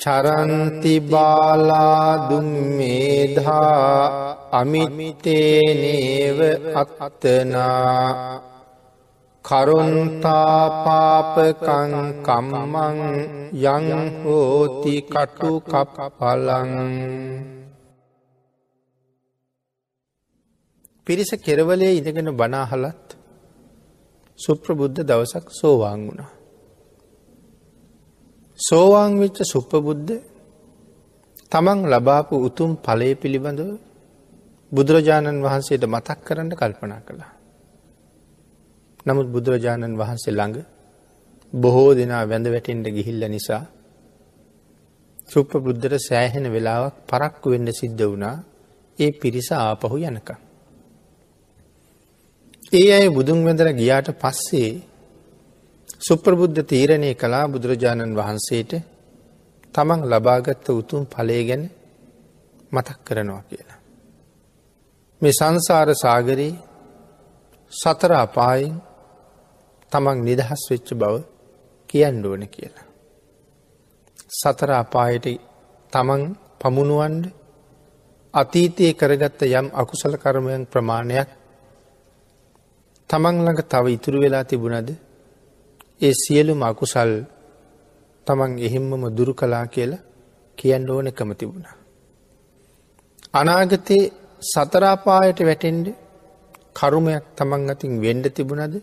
චරන්ති බාලාදුම්මේධා අමිමිතේනේව අත්තනා කරුන්තාපාපකං කම්මං යංහෝති කටු කපපලං පිරිස කෙරවලේ ඉඳගෙන බනාහලත් සුප්‍රබුද්ධ දවසක් සෝවාන් වුණා. සෝවාන් වෙච්ච සුප්පබුද්ධ තමන් ලබාපු උතුම් පලය පිළිබඳව බුදුරජාණන් වහන්සේට මතක් කරන්න කල්පනා කළා. නමුත් බුදුරජාණන් වහන්සේ ළඟ බොහෝ දෙනා වැඳ වැටෙන්ට ගිහිල්ල නිසා සුප්ප බුද්ධට සෑහෙන වෙලාවක් පරක්කු වෙන්න සිද්ධ වුණා ඒ පිරිස ආපහු යනක. ඒ අය බුදුන් වැඳර ගියාට පස්සේ සුප්‍රබුද්ධ තීරණය කලා බුදුරජාණන් වහන්සේට තමන් ලබාගත්ත උතුම් පලේ ගැන මතක් කරනවා කියලා. මේ සංසාර සාගරයේ සතර අපායෙන් තමන් නිදහස් වෙච්ච බව කියන්න ඕන කියලා. සතර අපායට තමන් පමුණුවන්ඩ අතීතයේ කරගත්ත යම් අකුසල කර්මයන් ප්‍රමාණයක් තමන් ළඟ තව ඉතුරු වෙලා තිබුණද ඒ සියලුම අකුසල් තමන් එහෙම්මම දුරු කලා කියලා කියන්න ඕනකම තිබුණා. අනාගතයේ සතරාපායට වැටෙන්ඩ කරුමයක් තමන් අතින් වෙන්ඩ තිබුණද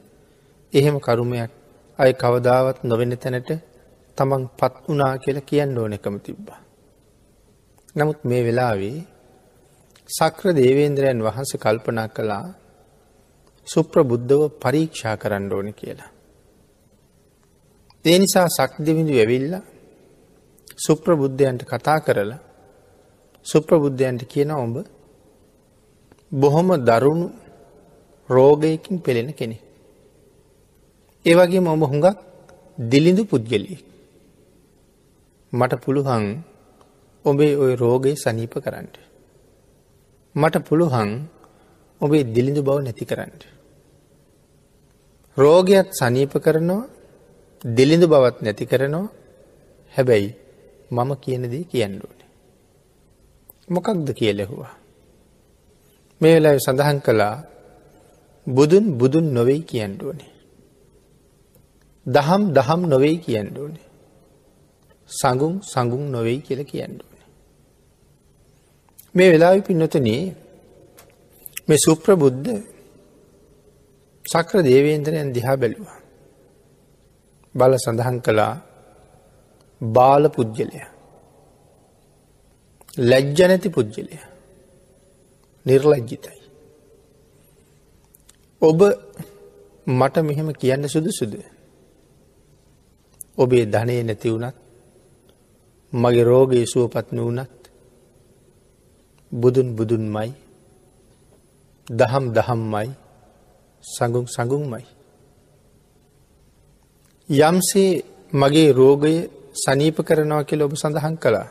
එහෙම කරුමයක් අය කවදාවත් නොවෙන තැනට තමන් පත් වනා කියලා කියන්න ඕනකම තිබ්බා. නමුත් මේ වෙලාවේ සක්‍ර දේවේන්ද්‍රයන් වහන්ස කල්පනා කළා සුප්‍ර බුද්ධව පරීක්ෂා කරන්න ඕන කියලා. ඒ නිසා සක්දවිඳු ඇවිල්ල සුප්‍ර බුද්ධයන්ට කතා කරලා සුප්‍ර බුද්ධයන්ට කියන ඔඹ බොහොම දරුණු රෝගයකින් පෙළෙන කෙනෙ. ඒවගේ මොම හුඟක් දිලිඳු පුද්ගලී. මට පුළුහන් ඔබේ ඔය රෝගය සනීප කරන්න. මට පුළුහන් ඔබේ දිලිඳු බව නැති කරන්න. රෝගයක් සනීප කරනවා දෙලිඳු බවත් නැති කරනවා හැබැයි මම කියනදී කියන්න ඕනේ. මොකක්ද කියලෙහුවා. මේ වෙලා සඳහන් කළා බුදුන් බුදුන් නොවෙයි කියන්න ඕනේ. දහම් දහම් නොවෙයි කියන්න ඕනේ. සඟුම් සඟුම් නොවෙයි කියල කියන්න ඕනේ. මේ වෙලා පින්නතනේ මේ සුප්‍ර බුද්ධ සක්‍ර දේවේන්ද්‍රයන් දිහා බැලුවා. බල සඳහන් කළා බාල පුද්ගලය. ලැජ්ජනැති පුද්ගලය. නිර්ලජ්ජිතයි. ඔබ මට මෙහෙම කියන්න සුදු සුද. ඔබේ ධනය නැති වුනත් මගේ රෝගයේ සුවපත්න වනත් බුදුන් බුදුන්මයි දහම් දහම්මයි සඟුම් සඟුම්මයි. යම්සේ මගේ රෝගය සනීප කරනවා කෙල ඔබ සඳහන් කළා.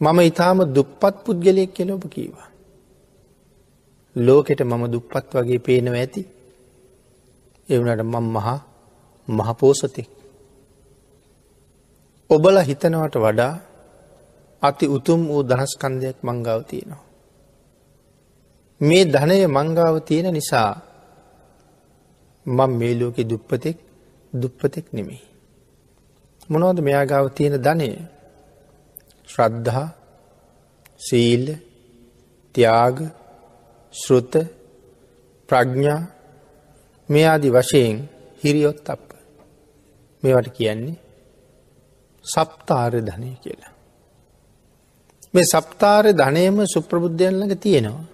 මම ඉතාම දුප්පත් පුද්ගලයෙක් කෙල ඔබ කීවා. ලෝකෙට මම දුප්පත් වගේ පේනව ඇති. එවනට මං මහා මහපෝසතෙක්. ඔබල හිතනවට වඩා අති උතුම් වූ දනස්කන්දයක් මංගාව තියෙනවා. මේ ධනය මංගාව තියෙන නිසා මං මේ ලෝකෙ දුප්පතෙක් දුප්පතෙක් නෙමෙයි. මොනවද මෙයා ගාව තියෙන ධනය ශ්‍රද්ධහා සීල්ල ත්‍යාග ශෘත ප්‍රඥා මේ ආදි වශයෙන් හිරියොත් අප මේවට කියන්නේ සප්තාර ධනය කියලා. මේ සප්තාර ධනයම සුප්‍රබුද්ධයන් ළඟ තියෙනවා.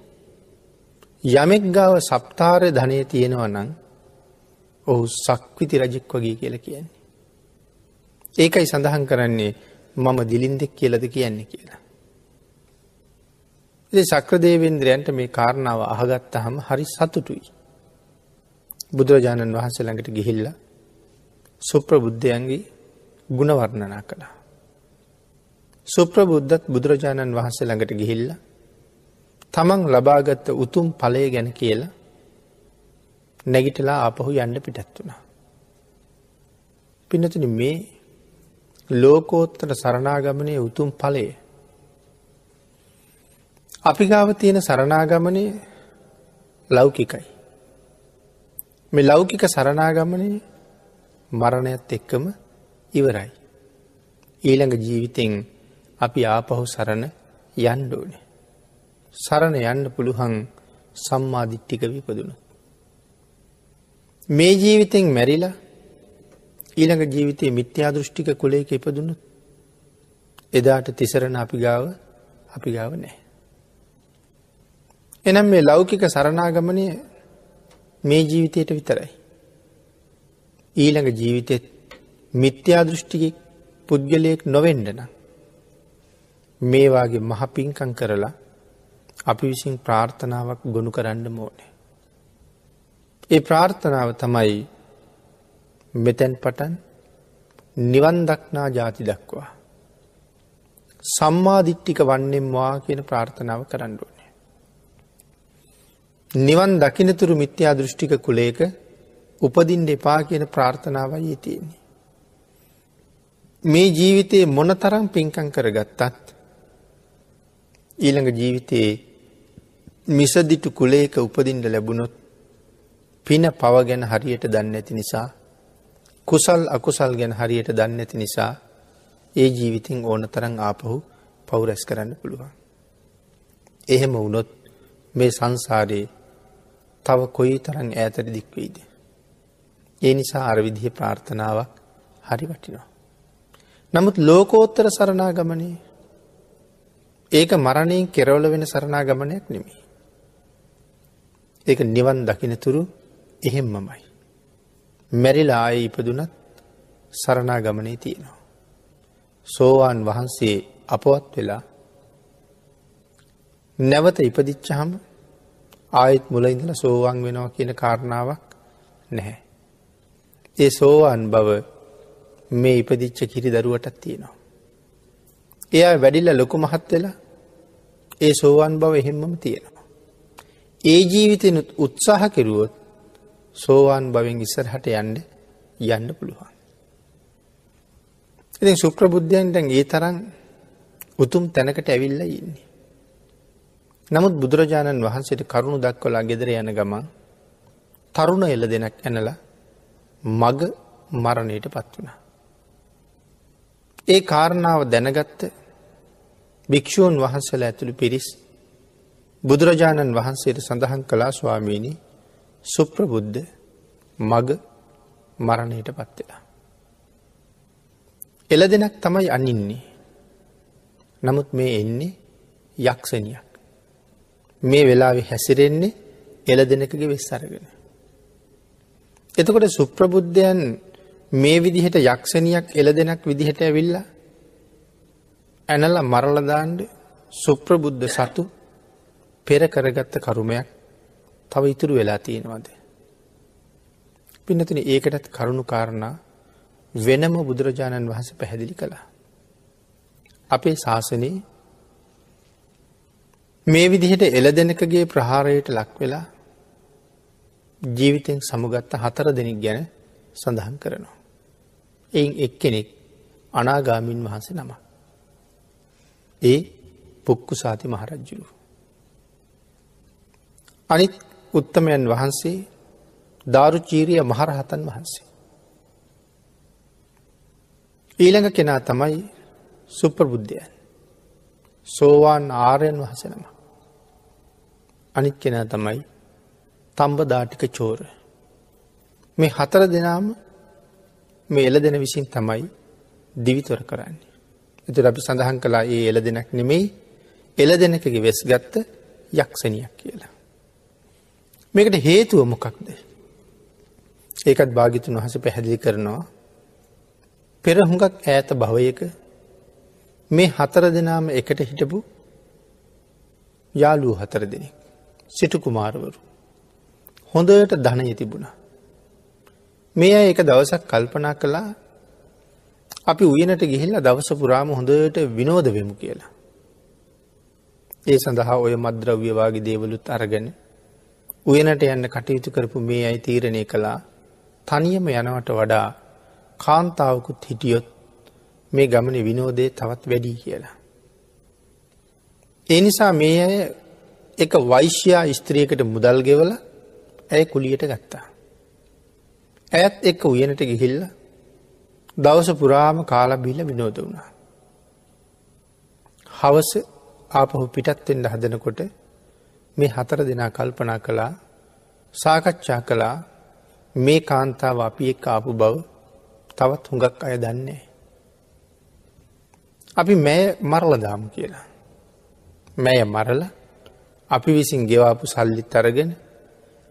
යමෙක් ගාව සප්තාර ධනය තියෙනවා නං ඔහු සක්විති රජෙක් වගේ කියල කියන්නේ. ඒකයි සඳහන් කරන්නේ මම දිලින්දෙක් කියලද කියන්නේ කියලා. ඒ සක්‍රදේවේන්ද්‍රයන්ට මේ කාරණාව අහගත්ත හම හරි සතුටුයි. බුදුරජාණන් වහන්සේ ළඟට ගිහිල්ල සුප්‍රබුද්ධයන්ගේ ගුණවර්ණනා කළා. සුප්‍රබුද්ධත් බුදුරජාණන් වහන්සේ ළඟට ගිහිල්ල තමන් ලබාගත්ත උතුම් පලය ගැන කියලා නැගිටලා ආපහු යන්න පිටත් වුණා. පිනතුන මේ ලෝකෝත්තර සරණාගමනය උතුම් පලේ. අපි ගාව තියෙන සරණාගමනය ලෞකිකයි. මෙ ලෞකික සරණාගමනය මරණයත් එක්කම ඉවරයි. ඊළඟ ජීවිතෙන් අපි ආපහු සරණ යන්ඩෝනේ. සරණ යන්න පුළුහන් සම්මාධිට්ටික විපදුණු. මේ ජීවිතෙන් මැරිලා ඊළඟ ජීවිතයේ මිත්‍යා දෘෂ්ටික කුලේක ඉපදුණු එදාට තිසරණ අපි ගාව අපි ගාව නෑ. එනම් මේ ලෞකික සරණාගමනය මේ ජීවිතයට විතරයි. ඊළඟ ජීවිතෙත් මිත්‍යා දෘෂ්ටිකෙක් පුද්ගලයෙක් නොවෙන්ඩන. මේවාගේ මහපින්කං කරලා අපි විසින් ප්‍රාර්ථනාවක් ගොුණු කරන්න මෝනේ. ඒ ප්‍රාර්ථනාව තමයි මෙතැන් පටන් නිවන් දක්නා ජාති දක්වා. සම්මාධිට්ටික වන්නෙම් වා කියන ප්‍රාර්ථනාව කරන්නඩුවනේ. නිවන් දකිනතුරු මිත්‍යා දෘෂ්ටික කුලේක උපදින් එපා කියන ප්‍රාර්ථනාවයි තියෙන්නේ. මේ ජීවිතයේ මොන තරම් පින්කං කරගත්තත් ඊළඟ ජීවිතයේ මිසදිටු කුලේක උපදින්ට ලැබුණොත් පින පව ගැන හරියට දන්න ඇති නිසා කුසල් අකුසල් ගැන හරියට දන්න ඇති නිසා ඒ ජීවිතින් ඕන තරන් ආපහු පවුරැස් කරන්න පුළුවන්. එහෙම වුණොත් මේ සංසාරයේ තව කොයි තරන් ඈතර දික්වෙයිද. ඒ නිසා අරවිදිහ ප්‍රාර්ථනාවක් හරි වටිනවා. නමුත් ලෝකෝත්තර සරණාගමනය ඒක මරණයෙන් කෙරවල වෙන සරණාගමනයක් නෙමේ. ඒක නිවන් දකිනතුරු එහෙම්මමයි. මැරිලා ආය ඉපදුනත් සරණා ගමනේ තියෙනවා. සෝවාන් වහන්සේ අපවත් වෙලා නැවත ඉපදිච්චහම ආයෙත් මුල ඉඳල සෝවන් වෙනවා කියන කාරණාවක් නැහැ. ඒ සෝවාන් බව මේ ඉපදිච්ච කිරි දරුවටත් තියෙනවා. එයා වැඩිල්ල ලොකු මහත් වෙලා ඒ සෝවන් බව එහෙම්මම තියෙනවා. ඒ ජීවිතනුත් උත්සාහ කෙරුවොත් සෝවාන් බවෙන් ඉස්සරහට යන්ඩ යන්න පුළුවන්. ඉති සුප්‍රබුද්ධයන්ටන් ඒ තරන් උතුම් තැනකට ඇවිල්ල ඉන්නේ. නමුත් බුදුරජාණන් වහන්සේට කරුණු දක්වලා ගෙදර යන ගමන් තරුණ එල දෙනක් ඇනල මග මරණයට පත් වුණ. ඒ කාරණාව දැනගත්ත භික්‍ෂූන් වහන්සල ඇතුළු පිරිස් බුදුරජාණන් වහන්සේට සඳහන් කලා ස්වාමීණී සුප්‍රබුද්ධ මග මරණයට පත්වෙලා. එල දෙනක් තමයි අනින්නේ. නමුත් මේ එන්නේ යක්ෂණයක්. මේ වෙලාවෙ හැසිරෙන්නේ එල දෙනකගේ වෙස් අරගෙන. එතකොට සුප්‍රබුද්ධයන් මේ විදිහට යක්ෂණයක් එල දෙනක් විදිහට ඇවිල්ල ඇනල මරලදාන්ඩ සුප්‍රබුද්ධ සතු පෙර කරගත්ත කරුමයක් තව ඉතුරු වෙලා තියෙනවද. පිනතින ඒකටත් කරුණු කාරණා වෙනම බුදුරජාණන් වහස පැහැදිලි කළා. අපේ ශාසනයේ මේ විදිහට එල දෙනකගේ ප්‍රහාරයට ලක් වෙලා ජීවිතෙන් සමුගත්ත හතර දෙනෙක් ගැන සඳහන් කරනවා. එයින් එක්කෙනෙක් අනාගාමින් වහන්සේ නම. ඒ පුක්කු සාති මහරජ්ජුරු. අනිත් උත්තමයන් වහන්සේ ධාරුචීරිය මහරහතන් වහන්සේ. ඊළඟ කෙනා තමයි සුප්‍රබුද්ධයන් සෝවාන් ආරයන් වහසනම. අනිත් කෙනා තමයි තම්බ ධාටික චෝර. මේ හතර දෙනාම මේ එල දෙන විසින් තමයි දිවිතොර කරන්නේ. එතුර අපි සඳහන් කලා ඒ එල දෙනක් නෙමෙයි එල දෙනකගේ වෙස් ගත්ත යක්ෂණයක් කියලා. මේකට හේතුව මොකක්ද. ඒකත් භාගිතුන් වහස පැහැදිලි කරනවා. පෙර හුඟක් ඈත භවයක මේ හතර දෙනාම එකට හිටපු යාලූ හතර දෙනෙක්. සිටු කුමාරවරු. හොඳට ධනය තිබුණා. මේ අය එක දවසක් කල්පනා කළා අපි උයනට ගිහිල්ල දවස පුරාම හොඳට විනෝද වෙමු කියලා. ඒ සඳහා ඔය මද්‍රව්‍යවාගේ දේවලුත් අරගෙන උයනට යන්න කටයුතු කරපු මේ අයි තීරණය කළා තනියම යනවට වඩා කාන්තාවකුත් හිටියොත් මේ ගමන විනෝදය තවත් වැඩී කියලා. ඒ නිසා මේ අය එක වෛශ්‍යයා ස්ත්‍රියකට මුදල් ගෙවල ඇය කුලියට ගත්තා. ඇත් එක්ක උයනට ගිහිල්ල දවස පුරාම කාලබිල්ල විනෝද වුණා. හවස ආපහු පිටත්වෙන්ට හදනකොට මේ හතර දෙනා කල්පනා කළා සාකච්ඡා කළා මේ කාන්තාව අපි එක් ආපු බව තවත් හුඟක් අය දන්නේ. අපි මෑ මරලදාම කියලා. මැය මරල අපි විසින් ගෙවාපු සල්ලිත් අරගෙන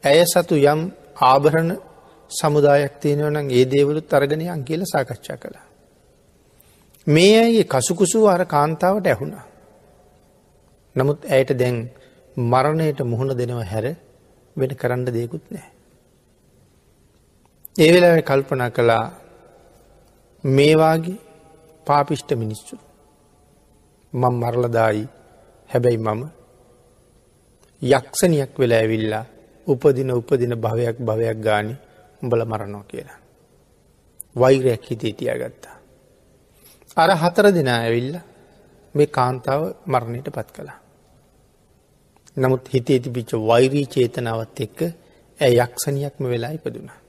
ඇය සතු යම් ආභරණ සමුදායක් තියෙනවනම් ඒ දේවලුත් අරගෙනයන් කියල සාකච්ඡා කළා. මේ ඇගේ කසුකුසු අර කාන්තාවට ඇහුණා. නමුත් ඇයට දැන් මරණයට මුහුණ දෙනව හැර වෙන කරන්න දෙයකුත් නෑ. ඒ වෙලා කල්පනා කළා මේවාගේ පාපිෂ්ට මිනිස්සු මං මරලදායි හැබැයි මම යක්ෂණයක් වෙලා ඇවිල්ලා උපදින උපදින භවයක් භවයක් ගානි උඹල මරණෝ කියලා. වෛරයක් හිතේ තියාගත්තා. අර හතර දෙනා ඇවිල්ල මේ කාන්තාව මරණයට පත් කළා. නමුත් හිතේ තිබිච්ච වෛරී චේතනාවත් එක්ක ඇ යක්ෂණයක්ම වෙලා ඉපදුනා.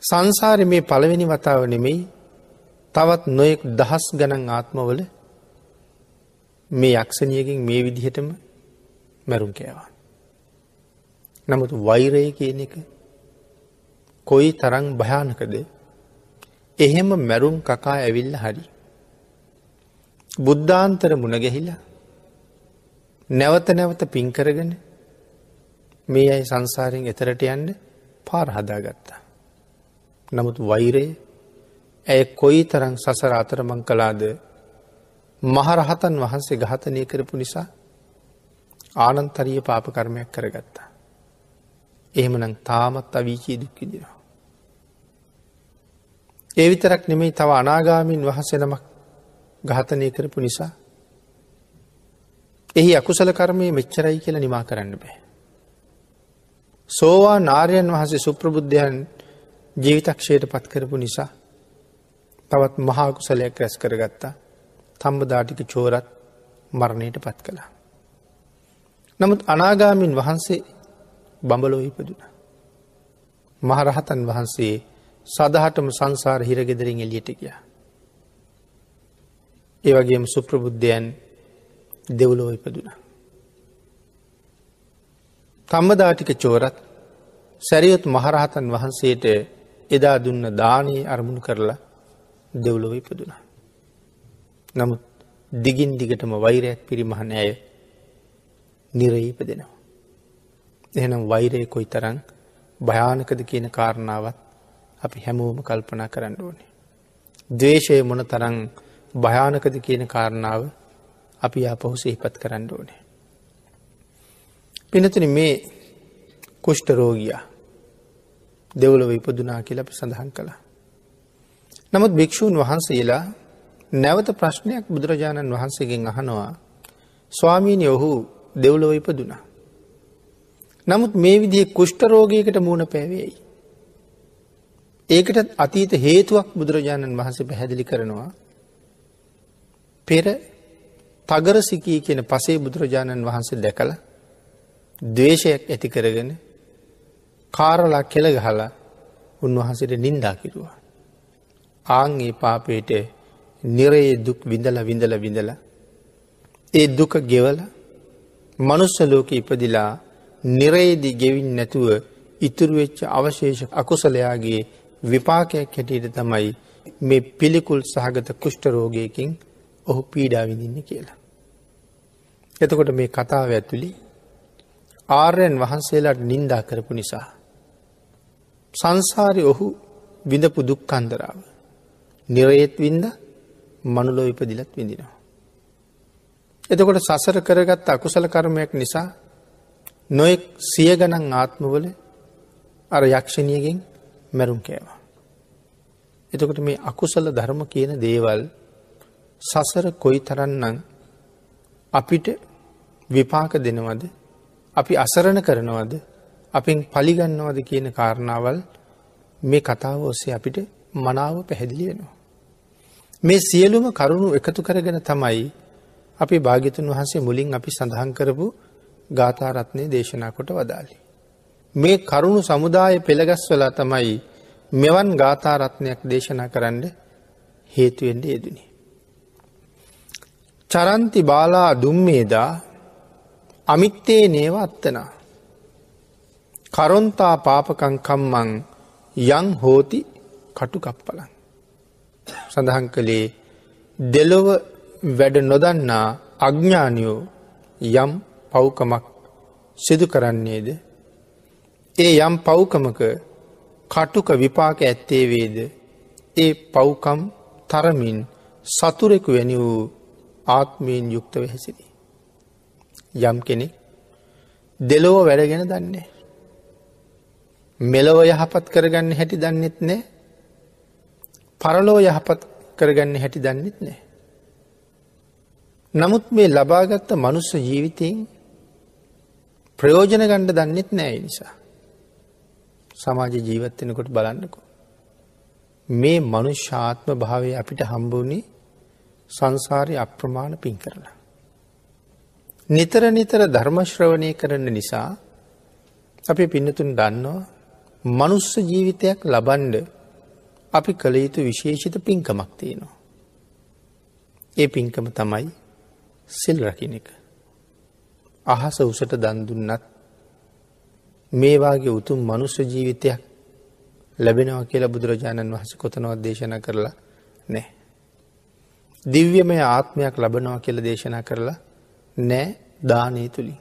සංසාර මේ පළවෙනි වතාව නෙමෙයි තවත් නොයෙක් දහස් ගණන් ආත්මවල මේ යක්ෂණයකින් මේ විදිහටම මැරුම් කෑවා. නමුත් වෛරය කියන එක කොයි තරං භයානකද එහෙම මැරුම් කකා ඇවිල්ල හරි. බුද්ධාන්තර මුණගැහිලා නැවත නැවත පින්කරගෙන මේ අයි සංසාරයෙන් එතරට යන්න පාරහදාගත්තා. නමුත් වෛරය ඇය කොයි තරං සසර අතරමං කලාද මහරහතන් වහන්සේ ගහතනය කරපු නිසා ආනන්තරිය පාපකර්මයක් කරගත්තා. එහෙමනම් තාමත් අවීචී දුක්කිදිනවා. ඒ විතරක් නෙමෙයි තව අනාගාමීන් වහසෙනමක් ඝාතනය කරපු නිසා. එහි අකුසල කර්මය මෙච්චරයි කියලා නිමා කරන්න බෑ. සෝවා නාරයන් වහසේ සුප්‍රබුද්ධයන් ජීවිතක්ෂයට පත් කරපු නිසා තවත් මහාකුසලයක් රැස් කරගත්තා තම්බදාටික චෝරත් මරණයට පත් කළා. නමුත් අනාගාමින් වහන්සේ බඹලෝ ඉපදුන. මහරහතන් වහන්සේ සදහටම සංසාර හිරගෙදරින් එලියට ගිය. ඒවගේම සුප්‍රබුද්ධයන් දෙව්ලෝ ඉපදුන. තම්බදාටික චෝරත් සැරියොත් මහරහතන් වහන්සේට එදා දුන්න දානයේ අරමුණු කරලා දෙව්ලොව ඉපදුනා. නමුත් දිගින් දිගටම වෛරයක් පිරිමහන ඇය නිරයිප දෙනවා. එහෙනම් වෛරය කොයි තරං භයානකද කියන කාරණාවත් අපි හැමෝම කල්පනා කරන්න ඕනේ. දේශය මොන තරං භයානකද කියන කාරණාව අපි ආපහු සිහිපත් කරන්න ඕනේ. පිනතුන මේ කුෂ්ට රෝගයා දෙවලව ඉපදුනා කියල අපි සඳහන් කළා. නමුත් භික්‍ෂූන් වහන්සේලා නැවත ප්‍රශ්නයක් බුදුරජාණන් වහන්සේගෙන් අහනවා ස්වාමීනය ඔහු දෙව්ලොව ඉපදුනා. නමුත් මේ විදිහ කුෂ්ටරෝගයකට මූුණ පැවේයි. ඒකට අතීත හේතුවක් බුදුරජාණන් වහන්සේ පැහැදිලි කරනවා. පෙර තගරසිකී කියන පසේ බුදුරජාණන් වහන්සේ දැකළ දේශයක් ඇති කරගෙන කාරලා කෙළගහලා උන්වහන්සේට නින්දා කිරුවා. ආංගේ පාපයට නිරයේ දුක් විඳල විඳල විඳල. ඒ දුක ගෙවල මනුස්ස ලෝක ඉපදිලා නිරේදි ගෙවින් නැතුව ඉතුරුවෙච්ච අවශේෂ අකුසලයාගේ විපාකයක් හැටියට තමයි මේ පිළිකුල් සහගත කුෂ්ටරෝගයකින් ඔහු පීඩා විඳින්න කියලා. එතකොට මේ කතාව ඇතුළි ආර්යන් වහන්සේලාට නින්දා කරපු නිසා. සංසාරය ඔහු විඳපු දුක්කන්දරාව. නිරයත් වින්ද මනුලෝ ඉපදිලත් විඳිනවා. එතකොට සසර කරගත් අකුසල කර්මයක් නිසා නොෙක් සිය ගණන් ආත්මවල අර යක්ෂණයගෙන් මැරුම් කෑවා. එතකොට මේ අකුසල ධර්ම කියන දේවල් සසර කොයි තරන්නම් අපිට විපාක දෙනවද අපි අසරණ කරනවද අපින් පලිගන්නවද කියන කාරණාවල් මේ කතාව ඔස්සේ අපිට මනාව පැහැදිලි වෙනවා. මේ සියලුම කරුණු එකතු කරගෙන තමයි අපි භාගිතුන් වහන්සේ මුලින් අපි සඳහන් කරපු ගාථාරත්නය දේශනා කොට වදාලි. මේ කරුණු සමුදාය පෙළගස්වලා තමයි මෙවන් ගාථාරත්නයක් දේශනා කරන්න හේතුවෙන්ට යෙදනි. චරන්ති බාලා දුම්මේදා අමිත්තේ නේව අත්තනා. කරොන්තා පාපකංකම්මං යං හෝති කටු කප්පලන්. සඳහන් කළේ දෙලොව වැඩ නොදන්නා අඥ්ඥානයෝ යම් පව්කමක් සිදු කරන්නේද. ඒ යම් පව්කමක කටුක විපාක ඇත්තේ වේද ඒ පව්කම් තරමින් සතුරෙකු වැනි වූ ආත්මීන් යුක්තව හැසිරි. යම් කෙනෙක් දෙලොව වැඩගෙන දන්නේ. මෙලොව යහපත් කරගන්න හැටි දන්නෙත් නෑ පරලෝ යහපත් කරගන්න හැටි දන්නෙත් නෑ. නමුත් මේ ලබාගත්ත මනුස්ස ජීවිතයෙන් ප්‍රයෝජන ගණ්ඩ දන්නෙත් නෑ නිසා. සමාජ ජීවත්වෙනකොට බලන්නකු. මේ මනුෂ්‍යාත්ම භාවය අපිට හම්බුණේ සංසාරය අප්‍රමාණ පින් කරලා. නිතර නිතර ධර්මශ්‍රවණය කරන්න නිසා අපි පින්නතුන් දන්නවා මනුස්ස ජීවිතයක් ලබන්ඩ අපි කළ යුතු විශේෂිත පින්කමක් තියෙනවා. ඒ පින්කම තමයි සිල් රකින එක. අහස උසට දන්දුන්නත් මේවාගේ උතුම් මනුස්ස ජීවිතයක් ලැබෙනව කියලා බුදුරජාණන් වහස කොතනවත් දේශන කරලා නෑ. දිව්‍යමය ආත්මයක් ලබනවා කියල දේශනා කරලා නෑ දානය තුළින්.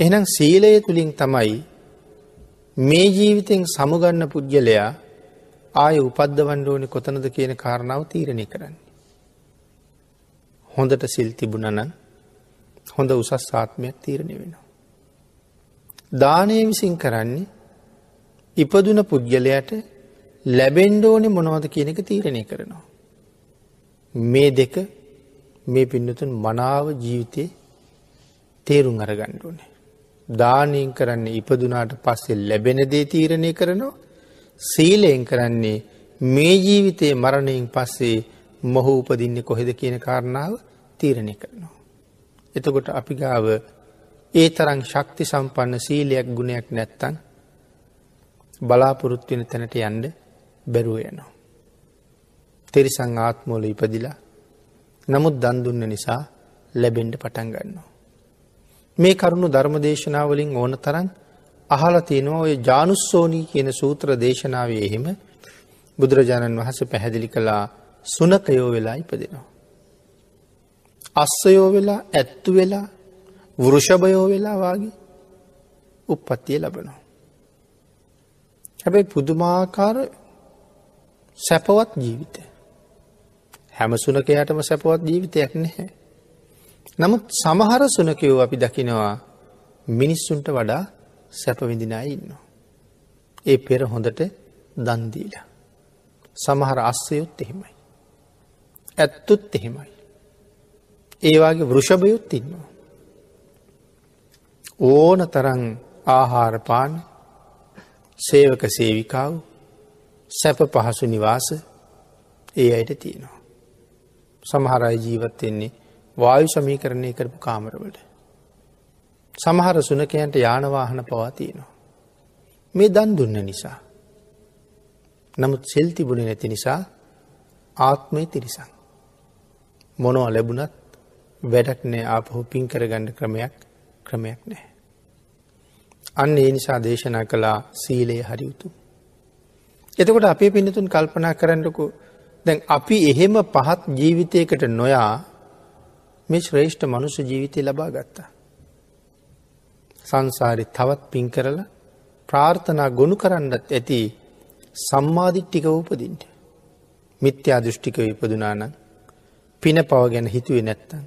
එහනම් සීලය තුළින් තමයි මේ ජීවිතෙන් සමුගන්න පුද්ගලයා ආය උපද්ධවන්ඩ ඕනි කොතනද කියන කාරණාව තීරණය කරන්නේ. හොඳට සිල් තිබුණනන් හොඳ උසස් ආත්මයක් තීරණය වෙනවා. දානය විසින් කරන්නේ ඉපදුන පුද්ගලයට ලැබෙන්ඩෝනෙ මොනවද කියන එක තීරණය කරනවා. මේ දෙක මේ පින්නතුන් මනාව ජීවිතය තේරුම් අරගණ්ඩෝනේ. දානයෙන් කරන්නේ ඉපදුනාට පස්සේ ලැබෙන දේ තීරණය කරනවා සීලයෙන් කරන්නේ මේ ජීවිතයේ මරණයෙන් පස්සේ මොහු උපදින්න කොහෙද කියන කාරණාව තීරණය කරනවා. එතකොට අපි ගාව ඒ තරං ශක්ති සම්පන්න සීලයක් ගුණයක් නැත්තන් බලාපොරොත්වෙන තැනට යන්ඩ බැරුව යනවා. තෙරිසං ආත්මෝල ඉපදිලා නමුත් දන්දුන්න නිසා ලැබෙන්ඩ පටන් ගන්නවා. මේ කරුණු ධර්මදේශනාවලින් ඕන තරන් අහල තියෙනවා ඔය ජානුස්සෝනී කියන සූත්‍ර දේශනාවේ එහෙම බුදුරජාණන් වහස පැහැදිලි කළා සුනකයෝ වෙලා ඉපදෙනවා. අස්සයෝ වෙලා ඇත්තු වෙලා වෘෂභයෝ වෙලා වගේ උප්පත්තිය ලබනවා. හැබැයි පුදුමාකාර සැපවත් ජීවිතය. හැම සුනකයටම සැපවත් ජීවිතයක් නැහැ. නමුත් සමහර සුනකයෝ අපි දකිනවා මිනිස්සුන්ට වඩා සැපවිඳිනා ඉන්නවා. ඒ පෙර හොඳට දන්දීලා. සමහර අස්සයොත් එහෙමයි. ඇත්තුත් එහෙමයි. ඒවාගේ වෘෂභයුත් ඉන්නවා. ඕන තරං ආහාරපාන සේවක සේවිකාව සැප පහසු නිවාස ඒ අයට තියෙනවා. සමහරයි ජීවත්වෙන්නේ වායු සමීකරණය කරපු කාමරවලට. සමහර සුනකයන්ට යානවාහන පවාතියනවා. මේ දන් දුන්න නිසා. නමුත් සෙල් තිබුණ නැති නිසා ආත්මය තිරිසං. මොනෝ ලැබුණත් වැඩක් නෑ ආපහු පින් කරගණ්ඩ ක්‍රමයක් ක්‍රමයක් නෑ. අන්න ඒ නිසා දේශනා කළා සීලයේ හරියුතු. එතකොට අපේ පිනතුන් කල්පනා කරන්නකු දැන් අපි එහෙම පහත් ජීවිතයකට නොයා මේ ශ්‍රේෂ්ඨ මනුෂ්‍ය ජීවිතය ලබා ගත්තා. සංසාරි තවත් පින් කරලා ප්‍රාර්ථනා ගොුණු කරන්නත් ඇති සම්මාධිට්ටික උපදින්ට. මිත්‍යා දෘෂ්ටික ඉපදුනානන් පින පව ගැන හිතුවේ නැත්තං.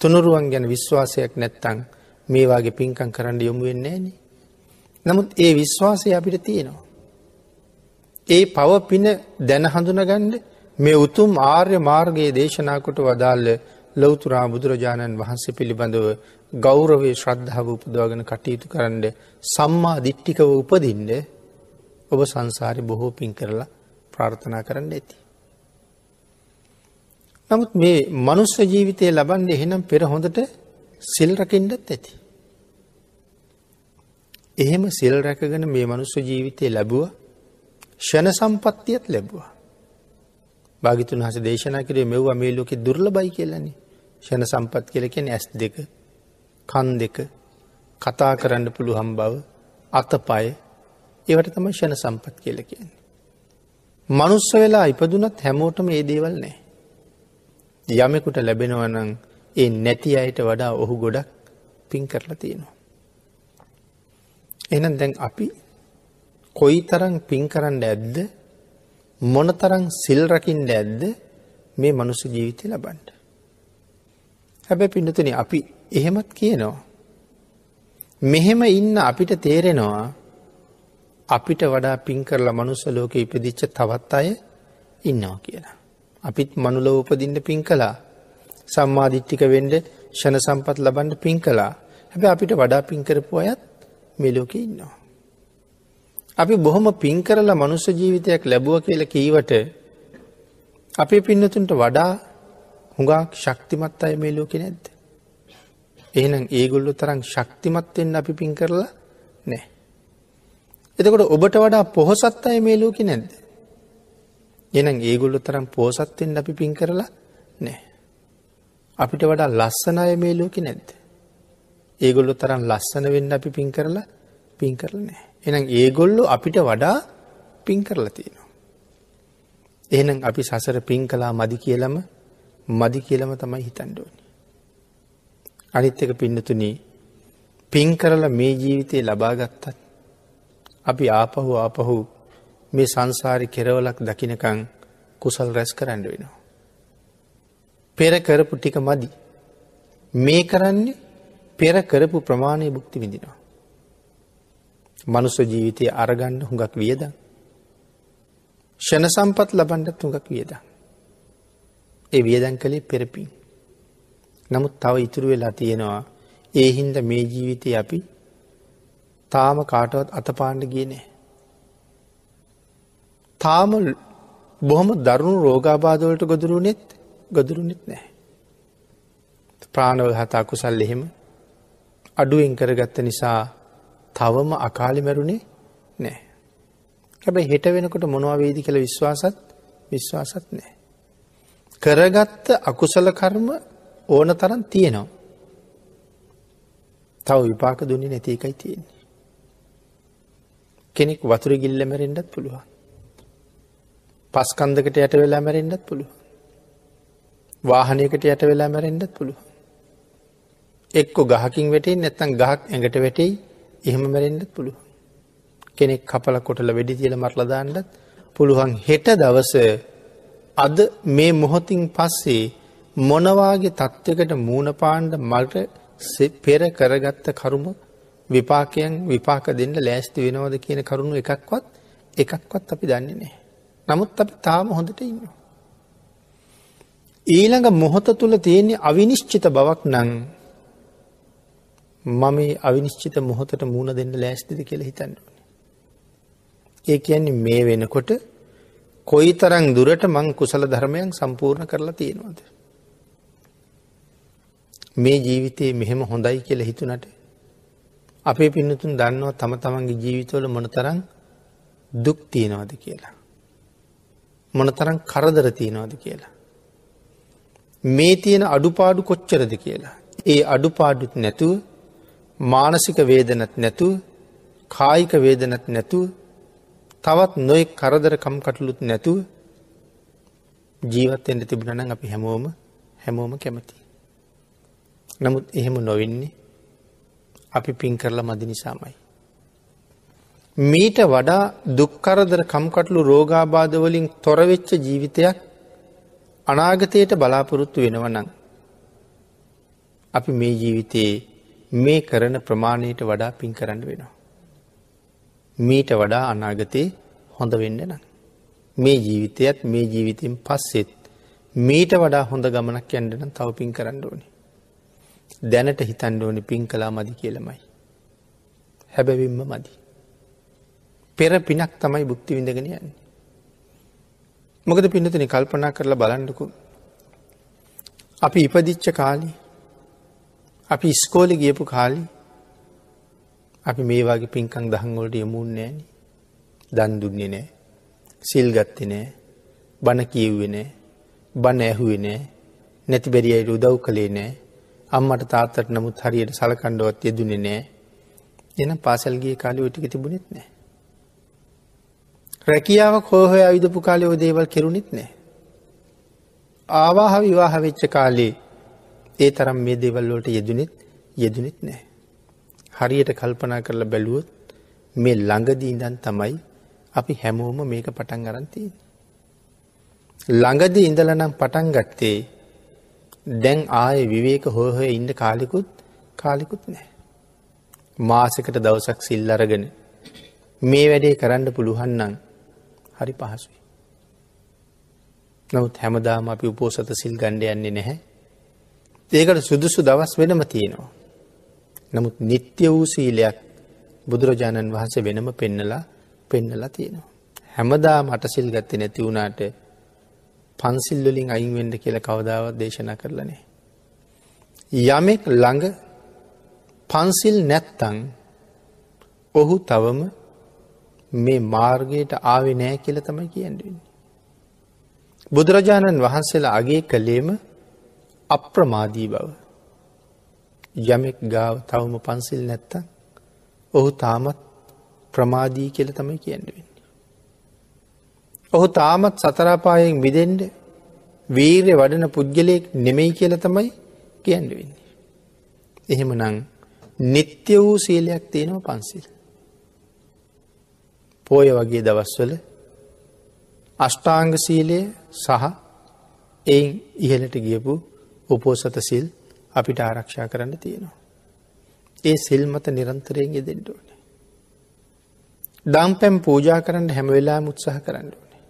තුනුරුවන් ගැන විශ්වාසයක් නැත්තං මේවාගේ පින්කං කරන්න යොමු වෙන්නේ නේ. නමුත් ඒ විශ්වාසය අපිට තියෙනවා. ඒ පව පින දැන හඳුනගණ්ඩ මේ උතුම් ආර්ය මාර්ගයේ දේශනාකොට වදාල්ල ලොවතුරා බුදුරජාණන් වහන්සේ පිළිබඳව ගෞරවේ ශ්‍රද්ධාව උපදවාගෙන කටයුතු කරන්න සම්මා දිට්ටිකව උපදින්ඩ ඔබ සංසාරි බොහෝ පින් කරලා ප්‍රාර්ථනා කරන්න ඇති. නමුත් මේ මනුස්ස ජීවිතය ලබන්ඩ එහෙනම් පෙර හොඳට සිල් රකින්ඩත් ඇති. එහෙම සිල් රැකගෙන මේ මනුස්ස ජීවිතය ලැබුව ෂණ සම්පත්තියත් ලැබවා. භාගිතුන් හස දේශනා කරේ මෙව්වා මේ ලෝකෙ දුර්ල බයි කියලන්නේ ෂණ සම්පත් කියලකෙන ඇස් දෙක කන් දෙක කතා කරන්න පුළුහම් බව අතපය ඒවට තම ෂණ සම්පත් කියල කියන්නේ. මනුස්ස වෙලා ඉපදුනත් හැමෝටම ඒ දේවල් නෑ. යමෙකුට ලැබෙනවනං ඒ නැති අයට වඩා ඔහු ගොඩක් පින් කරලා තියෙනවා. එනම් දැන් අපි කොයි තරං පින් කරන්න ඇද්ද මොන තරං සිල් රකිින්ට ඇද්ද මේ මනුස්ස ජීවිතය ලබන්ට. හැබැ පිඩතුන අපි එහෙමත් කියනවා. මෙහෙම ඉන්න අපිට තේරෙනවා අපිට වඩා පින් කරලා මනුස්ස ලෝක ඉපදිච්ච තවත් අය ඉන්නවා කියලා. අපිත් මනුලව උපදින්න පින් කලා සම්මාධිට්ටික වෙන්ඩ ෂණ සම්පත් ලබන්ඩ පින් කලා හැබ අපිට වඩා පින් කරපු අයත් මෙලෝක ඉන්නවා. අපි බොහොම පින් කරලා මනුස්ස ජීවිතයක් ලැබුව කියල කීවට අපේ පින්නතුන්ට වඩා හුඟක් ශක්තිමත් අය මේ ලෝකෙ නැද්ද. එහෙනම් ඒගොල්ලු තරම් ශක්තිමත්වෙන් අපි පින් කරලා නෑ. එතකොට ඔබට වඩා පොහොසත් අය මේ ලෝකෙ නැද්ද. එනම් ඒගොල්ලු තරම් පෝසත්වෙන් අපි පින් කරලා නෑ. අපිට වඩා ලස්සන අය මේ ලෝකෙ නැද්ද. ඒගොල්ලො තරම් ලස්සන වෙන්න අපි පින් කරලා පින් කරල නෑ. එනම් ඒගොල්ලො අපිට වඩා පින් කරලා තියෙනවා. එහෙනම් අපි සසර පින් කලා මදි කියලම මදි කියලම තමයි හිතන්ඩෝනි. අනිත්තක පින්නතුනී පින් කරලා මේ ජීවිතය ලබාගත්තත් අපි ආපහු ආපහු මේ සංසාරි කෙරවලක් දකිනකං කුසල් රැස් කරන්න වෙනවා. පෙර කරපු ටික මදි. මේ කරන්නේ පෙර කරපු ප්‍රමාණය බුක්ති විඳිනවා. මනුස්ස ජීවිතය අරගන්න හුඟක් වියද. ෂණ සම්පත් ලබන්ඩත් හුඟක් වියද. ඒ වියදැන් කළේ පෙරපින්. නමුත් තව ඉතුරු වෙලා තියෙනවා ඒ හින්ද මේ ජීවිතය අපි තාම කාටවත් අතපාණ්ඩ ගියනෑ. තාම බොහොම දරුණු රෝගාබාදවලට ගොදුරුනෙත් ගොදුරුනෙත් නෑ. ප්‍රාණවල් හතා කුසල් එහෙම අඩුවෙන් කරගත්ත නිසා තවම අකාලි මැරුණේ නෑ. හැබැයි හෙට වෙනකොට මොනවවේදි කළ විශ්වාසත් විශ්වාසත් නෑ. කරගත්ත අකුසල කර්ම ඕන තරන් තියෙනවා. තව විපාක දුන්නේ නැති එකයි තියෙන්නේ. කෙනෙක් වතුර ගිල්ල මැරෙන්ඩත් පුළුවන්. පස්කන්දකට යට වෙලා මැරෙන්ඩත් පුළුව. වාහනයකට යට වෙලා මැරෙන්ඩත් පුළුව. එක්කො ගහකින් වැටේ නැත්තන් ගහක් ඇඟට වැටෙයි එහෙම මැරෙන්ඩත් පුළුව. කෙනෙක් කපල කොටල වැඩි තියල මරලදාන්නත් පුළුවන් හෙට දවස අද මේ මොහොතින් පස්සේ මොනවාගේ තත්ත්වකට මූුණපාණ්ඩ මල්ට පෙර කරගත්ත කරුම විපාකයන් විපාක දෙන්න ලෑස්ති වෙනවද කියන කරුණු එකක්වත් එකක්වත් අපි දන්නේ නෑ. නමුත් අපි තාම හොඳට ඉන්න. ඊළඟ මොහොත තුළ තියෙන්නේ අවිනිශ්චිත බවක් නං මම අවිනිශ්චිත මොහොතට මුණ දෙන්න ලෑස්තිද කියල හිතන්නුවන. ඒ කියන්නේ මේ වෙනකොට කොයි තරං දුරට මං කුසල ධර්මයන් සම්පූර්ණ කරලා තියෙනවාද. මේ ජීවිතයේ මෙහෙම හොඳයි කියල හිතුනට අපේ පින්නතුන් දන්නවා තම තමන්ගේ ජීවිතවල මොනතරං දුක් තියෙනවද කියලා. මොනතරං කරදර තියෙනවද කියලා. මේ තියෙන අඩුපාඩු කොච්චරද කියලා. ඒ අඩුපාඩුත් නැතුව මානසික වේදනත් නැතුව කායික වේදනත් නැතුව තවත් නොයි කරදරකම් කටලුත් නැතුව ජීවත්තෙන්ට තිබුණනං අපි හැමෝම හැමෝම කැමති. නමුත් එහෙම නොවෙන්නේ අපි පින් කරලා මදි නිසාමයි. මීට වඩා දුක්කරදර කම්කටලු රෝගාබාධවලින් තොරවෙච්ච ජීවිතයක් අනාගතයට බලාපොරොත්තු වෙනවනං. අපි මේ ජීවිතයේ මේ කරන ප්‍රමාණයට වඩා පින් කරන්න වෙනවා. මීට වඩා අනාගතයේ හොඳ වෙන්න නම්. මේ ජීවිතයත් මේ ජීවිතයෙන් පස්සෙත් මීට වඩා හොඳ ගමනක් යන්ඩන තව පින් කරන්න ඕනි. දැනට හිතන්ඩ ඕනි පින් කලා මදි කියලමයි. හැබැවිම්ම මදි. පෙර පිනක් තමයි බුක්ති විඳගෙන යන්නේ. මොකද පිනතන කල්පනා කරලා බලන්ඩකු අපි ඉපදිච්ච කාලි අපි ඉස්කෝලි ගියපු කාලි අපි මේ වගේ පින්කං දහංගොලට යමුන් නෑන දන් දුන්නේ නෑ සිල් ගත්ති නෑ බණ කියව්වෙ නෑ බණ ඇහුවේ නෑ නැති බැරිියයට උදව් කළේ නෑ අම්මට තාත්තට නමුත් හරියට සලකණ්ඩුවත් යෙදුනේ නෑ එන පාසල්ගේ කාලි ඔටික තිබුණෙත් නෑ රැකියාවක් හෝහය අවිදපු කාලයෝ දේවල් කෙරුණෙත් නෑ ආවාහ විවාහ වෙච්ච කාලේ ඒ තරම් මේ දෙවල්ලෝට යෙදනෙත් යෙදනෙත් නෑ. හරියට කල්පනා කරලා බැලුවොත් මේ ළඟදීදන් තමයි අපි හැමෝම මේක පටන් ගරන්තිී. ළඟද ඉඳලනම් පටන් ගත්තේ දැන් ආය විවේක හෝහය ඉන්න කාලිකුත් කාලිකුත් නෑ. මාසකට දවසක් සිල් අරගෙන මේ වැඩේ කරන්න පුළුවන්නම් හරි පහසුයි. නමුත් හැමදාම අපි උපෝසත සිල් ගණ්ඩ යන්නේ නැහැ. ඒකට සුදුසු දවස් වෙනම තියෙනවා. නමුත් නිත්‍ය වූ සීලයක් බුදුරජාණන් වහන්සේ වෙනම පෙන්නලා පෙන්නලා තියෙනවා. හැමදා මටසිල් ගත්ත නැති වුණාට පන්සිල්වලින් අයින්වෙන්ඩ කියල කවදාවත් දේශනා කරලනේ. යමෙක් ළඟ පන්සිල් නැත්තං ඔහු තවම මේ මාර්ගයට ආවෙ නෑ කියල තමයි කියන්ඩුවන්නේ. බුදුරජාණන් වහන්සේලා අගේ කළේම අප්‍රමාදී බව. යමෙක් ගාව තවම පන්සිල් නැත්ත ඔහු තාමත් ප්‍රමාදී කියල තමයි කියන්න වෙන්නේ. ඔහු තාමත් සතරාපායෙන් විදෙන්ඩ වීරය වඩන පුද්ගලයෙක් නෙමෙයි කියල තමයි කියන්න වෙන්නේ. එහෙම නං නිත්‍ය වූ සීලයක් තියෙනවා පන්සිල්. පෝය වගේ දවස්වල අෂ්ටාංග සීලය සහ එයින් ඉහලට ගියපු උපෝසත සිල් අපිට ආරක්ෂා කරන්න තියෙනවා. ඒ සිල් මත නිරන්තරයෙන් යෙදෙන්ට ඕනේ. දම් පැම් පූජා කරන්න හැමවෙලා මුත්සාහ කරන්න ඕනේ.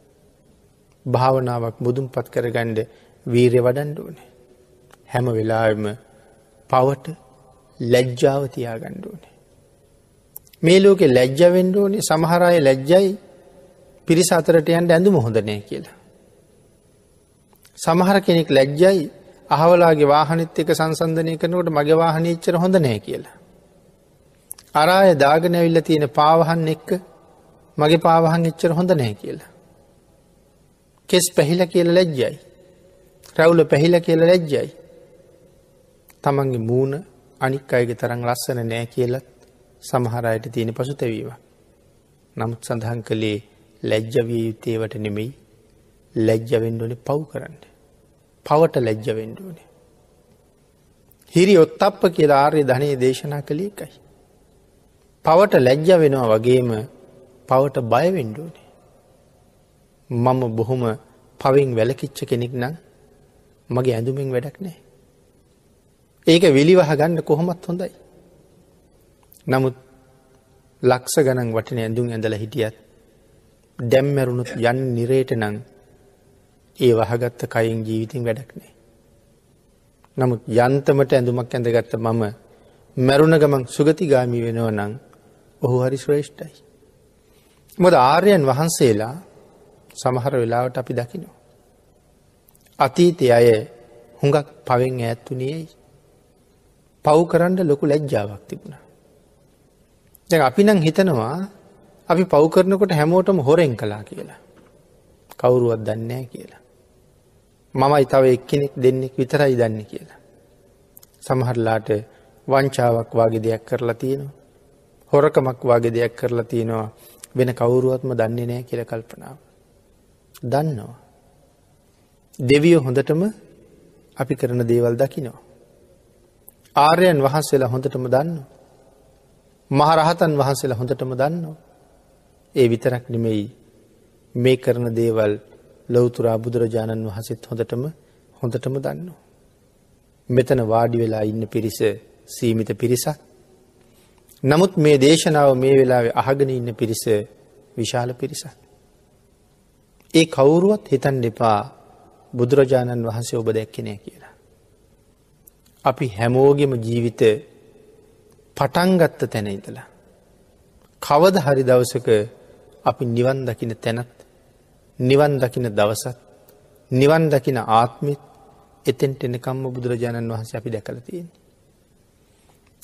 භාවනාවක් මුදුම් පත් කරගණ්ඩ වීරය වඩන්ඩ ඕනේ. හැම වෙලාම පවට ලැජ්ජාව තියා ගණ්ඩ ඕනේ. මේ ලෝකෙ ලැජ්ජවෙන්ඩ ඕනේ සමහරය ලැජ්ජයි පිරිස අතරට යන්ට ඇඳුම හොඳනය කියලා. සමහර කෙනෙක් ලැජ්ජයි අහවලාගේ වාහනත් එක සංසන්ධනය කරනකොට මගේ වාහනීච්චර හොඳ නෑ කියලා. අරාය දාගන ඇවිල්ල තියෙන පාවහන් එක්ක මගේ පාවහන් එච්චර හොඳ නෑ කියලා. කෙස් පැහිල කියල ලැජ්ජයි. රැවුල පැහිල කියල ලැජ්ජයි. තමන්ගේ මූුණ අනික් අයගේ තරං ලස්සන නෑ කියලත් සමහරයට තියෙන පසු තැවීවා. නමුත් සඳහන් කළේ ලැජ්ජවිය යුත්තේවට නෙමෙයි ලැජ්ජවෙන්ඩෝන පව් කරන්න. පවට ලැජ්ජවෙන්ඩෝනේ. හිරි ඔත්තප්ප කියලා ආර්ය ධනය දේශනා කළ එකයි. පවට ලැජ්ජ වෙනවා වගේම පවට බයවෙන්ඩෝනේ. මම බොහොම පවින් වැලකිච්ච කෙනෙක් නම් මගේ ඇඳුමින් වැඩක් නෑ. ඒක විලිවහ ගන්න කොහොමත් හොඳයි. නමුත් ලක්ෂ ගනන් වටන ඇඳුම් ඇඳල හිටියත් දැම්මැරුණුත් යන් නිරේට නං ඒ වහගත්ත කයින් ජීවිතින් වැඩක් නෑ. නමුත් යන්තමට ඇඳුමක් ඇඳගත්ත මම මැරුණ ගමන් සුගතිගාමි වෙනව නං ඔහු හරි ශ්‍රේෂ්ඨයි. මොද ආර්යන් වහන්සේලා සමහර වෙලාවට අපි දකිනවා. අතීතය අය හුඟක් පවෙන් ඇත්තුනියයි පව් කරන්න ලොකු ලැජ්ජාවක් තිබුණ. දැ අපි නං හිතනවා අපි පව් කරනකොට හැමෝටම හොරෙන් කලා කියලා. කවුරුවත් දන්නෑ කියලා. මමයි තව එක්කෙනෙක් දෙන්නෙක් විතරයි දන්න කියලා. සමහරලාට වංචාවක් වගේ දෙයක් කරලා තියෙනවා. හොරකමක් වගේ දෙයක් කරලා තියෙනවා වෙන කවුරුවත්ම දන්නේ නෑ කියල කල්පනාව. දන්නවා. දෙවියෝ හොඳටම අපි කරන දේවල් දකිනවා. ආර්යන් වහන්සේලා හොඳටම දන්න. මහරහතන් වහන්සේලා හොඳටම දන්නවා. ඒ විතරක් නෙමෙයි මේ කරන දේවල් ලොවතුරා බුදුරජාණන් වහසෙත් හොඳටම හොඳටම දන්න. මෙතන වාඩි වෙලා ඉන්න පිරිස සීමිත පිරිසක්. නමුත් මේ දේශනාව මේ වෙලාවේ අහගෙන ඉන්න පිරිස විශාල පිරිසක්. ඒ කවුරුවත් හිතන් දෙපා බුදුරජාණන් වහන්සේ ඔබ දැක්කෙනය කියලා. අපි හැමෝගෙම ජීවිත පටන්ගත්ත තැන ඉතලා. කවද හරි දවසක අපි නිවන් දකින තැනත් නිවන් දකින දවසත් නිවන් දකින ආත්මිත් එතෙන්ට එනකම්ම බුදුරජාණන් වහන්සේ අපි දැකල තියෙන.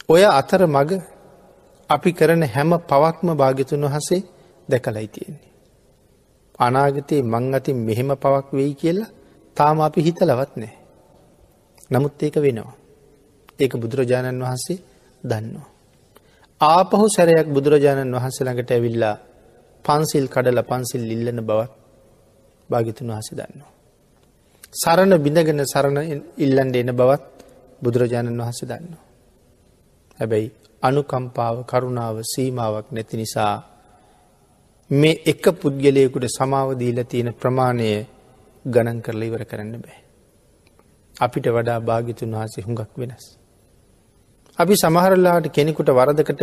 ඔය අතර මග අපි කරන හැම පවක්ම භාගිතුන් වහසේ දැකලයි තියෙන්නේ. අනාගතයේ මං අතින් මෙහෙම පවක් වෙයි කියලා තාම අපි හිතලවත් නෑ. නමුත් ඒක වෙනවා. ඒක බුදුරජාණන් වහන්සේ දන්නවා. ආපහු සැරයක් බුදුරජාණන් වහන්සේ ළඟට ඇවිල්ලා පන්සිල් කඩල පන්සිල් ඉල්ලන බවත් භාගිතුන් වහස දන්නවා. සරණ බිඳගෙන සරණ ඉල්ලන්ඩ එන බවත් බුදුරජාණන් වහන්සේ දන්නවා. හැබැයි අනුකම්පාව කරුණාව සීමාවක් නැති නිසා මේ එක පුද්ගලයකුට සමාවදීල තියෙන ප්‍රමාණය ගණන් කරලා ඉවර කරන්න බෑ. අපිට වඩා භාගිතුන් වහසේ හුඟක් වෙනස්. අපි සමහරලාට කෙනෙකුට වරදකට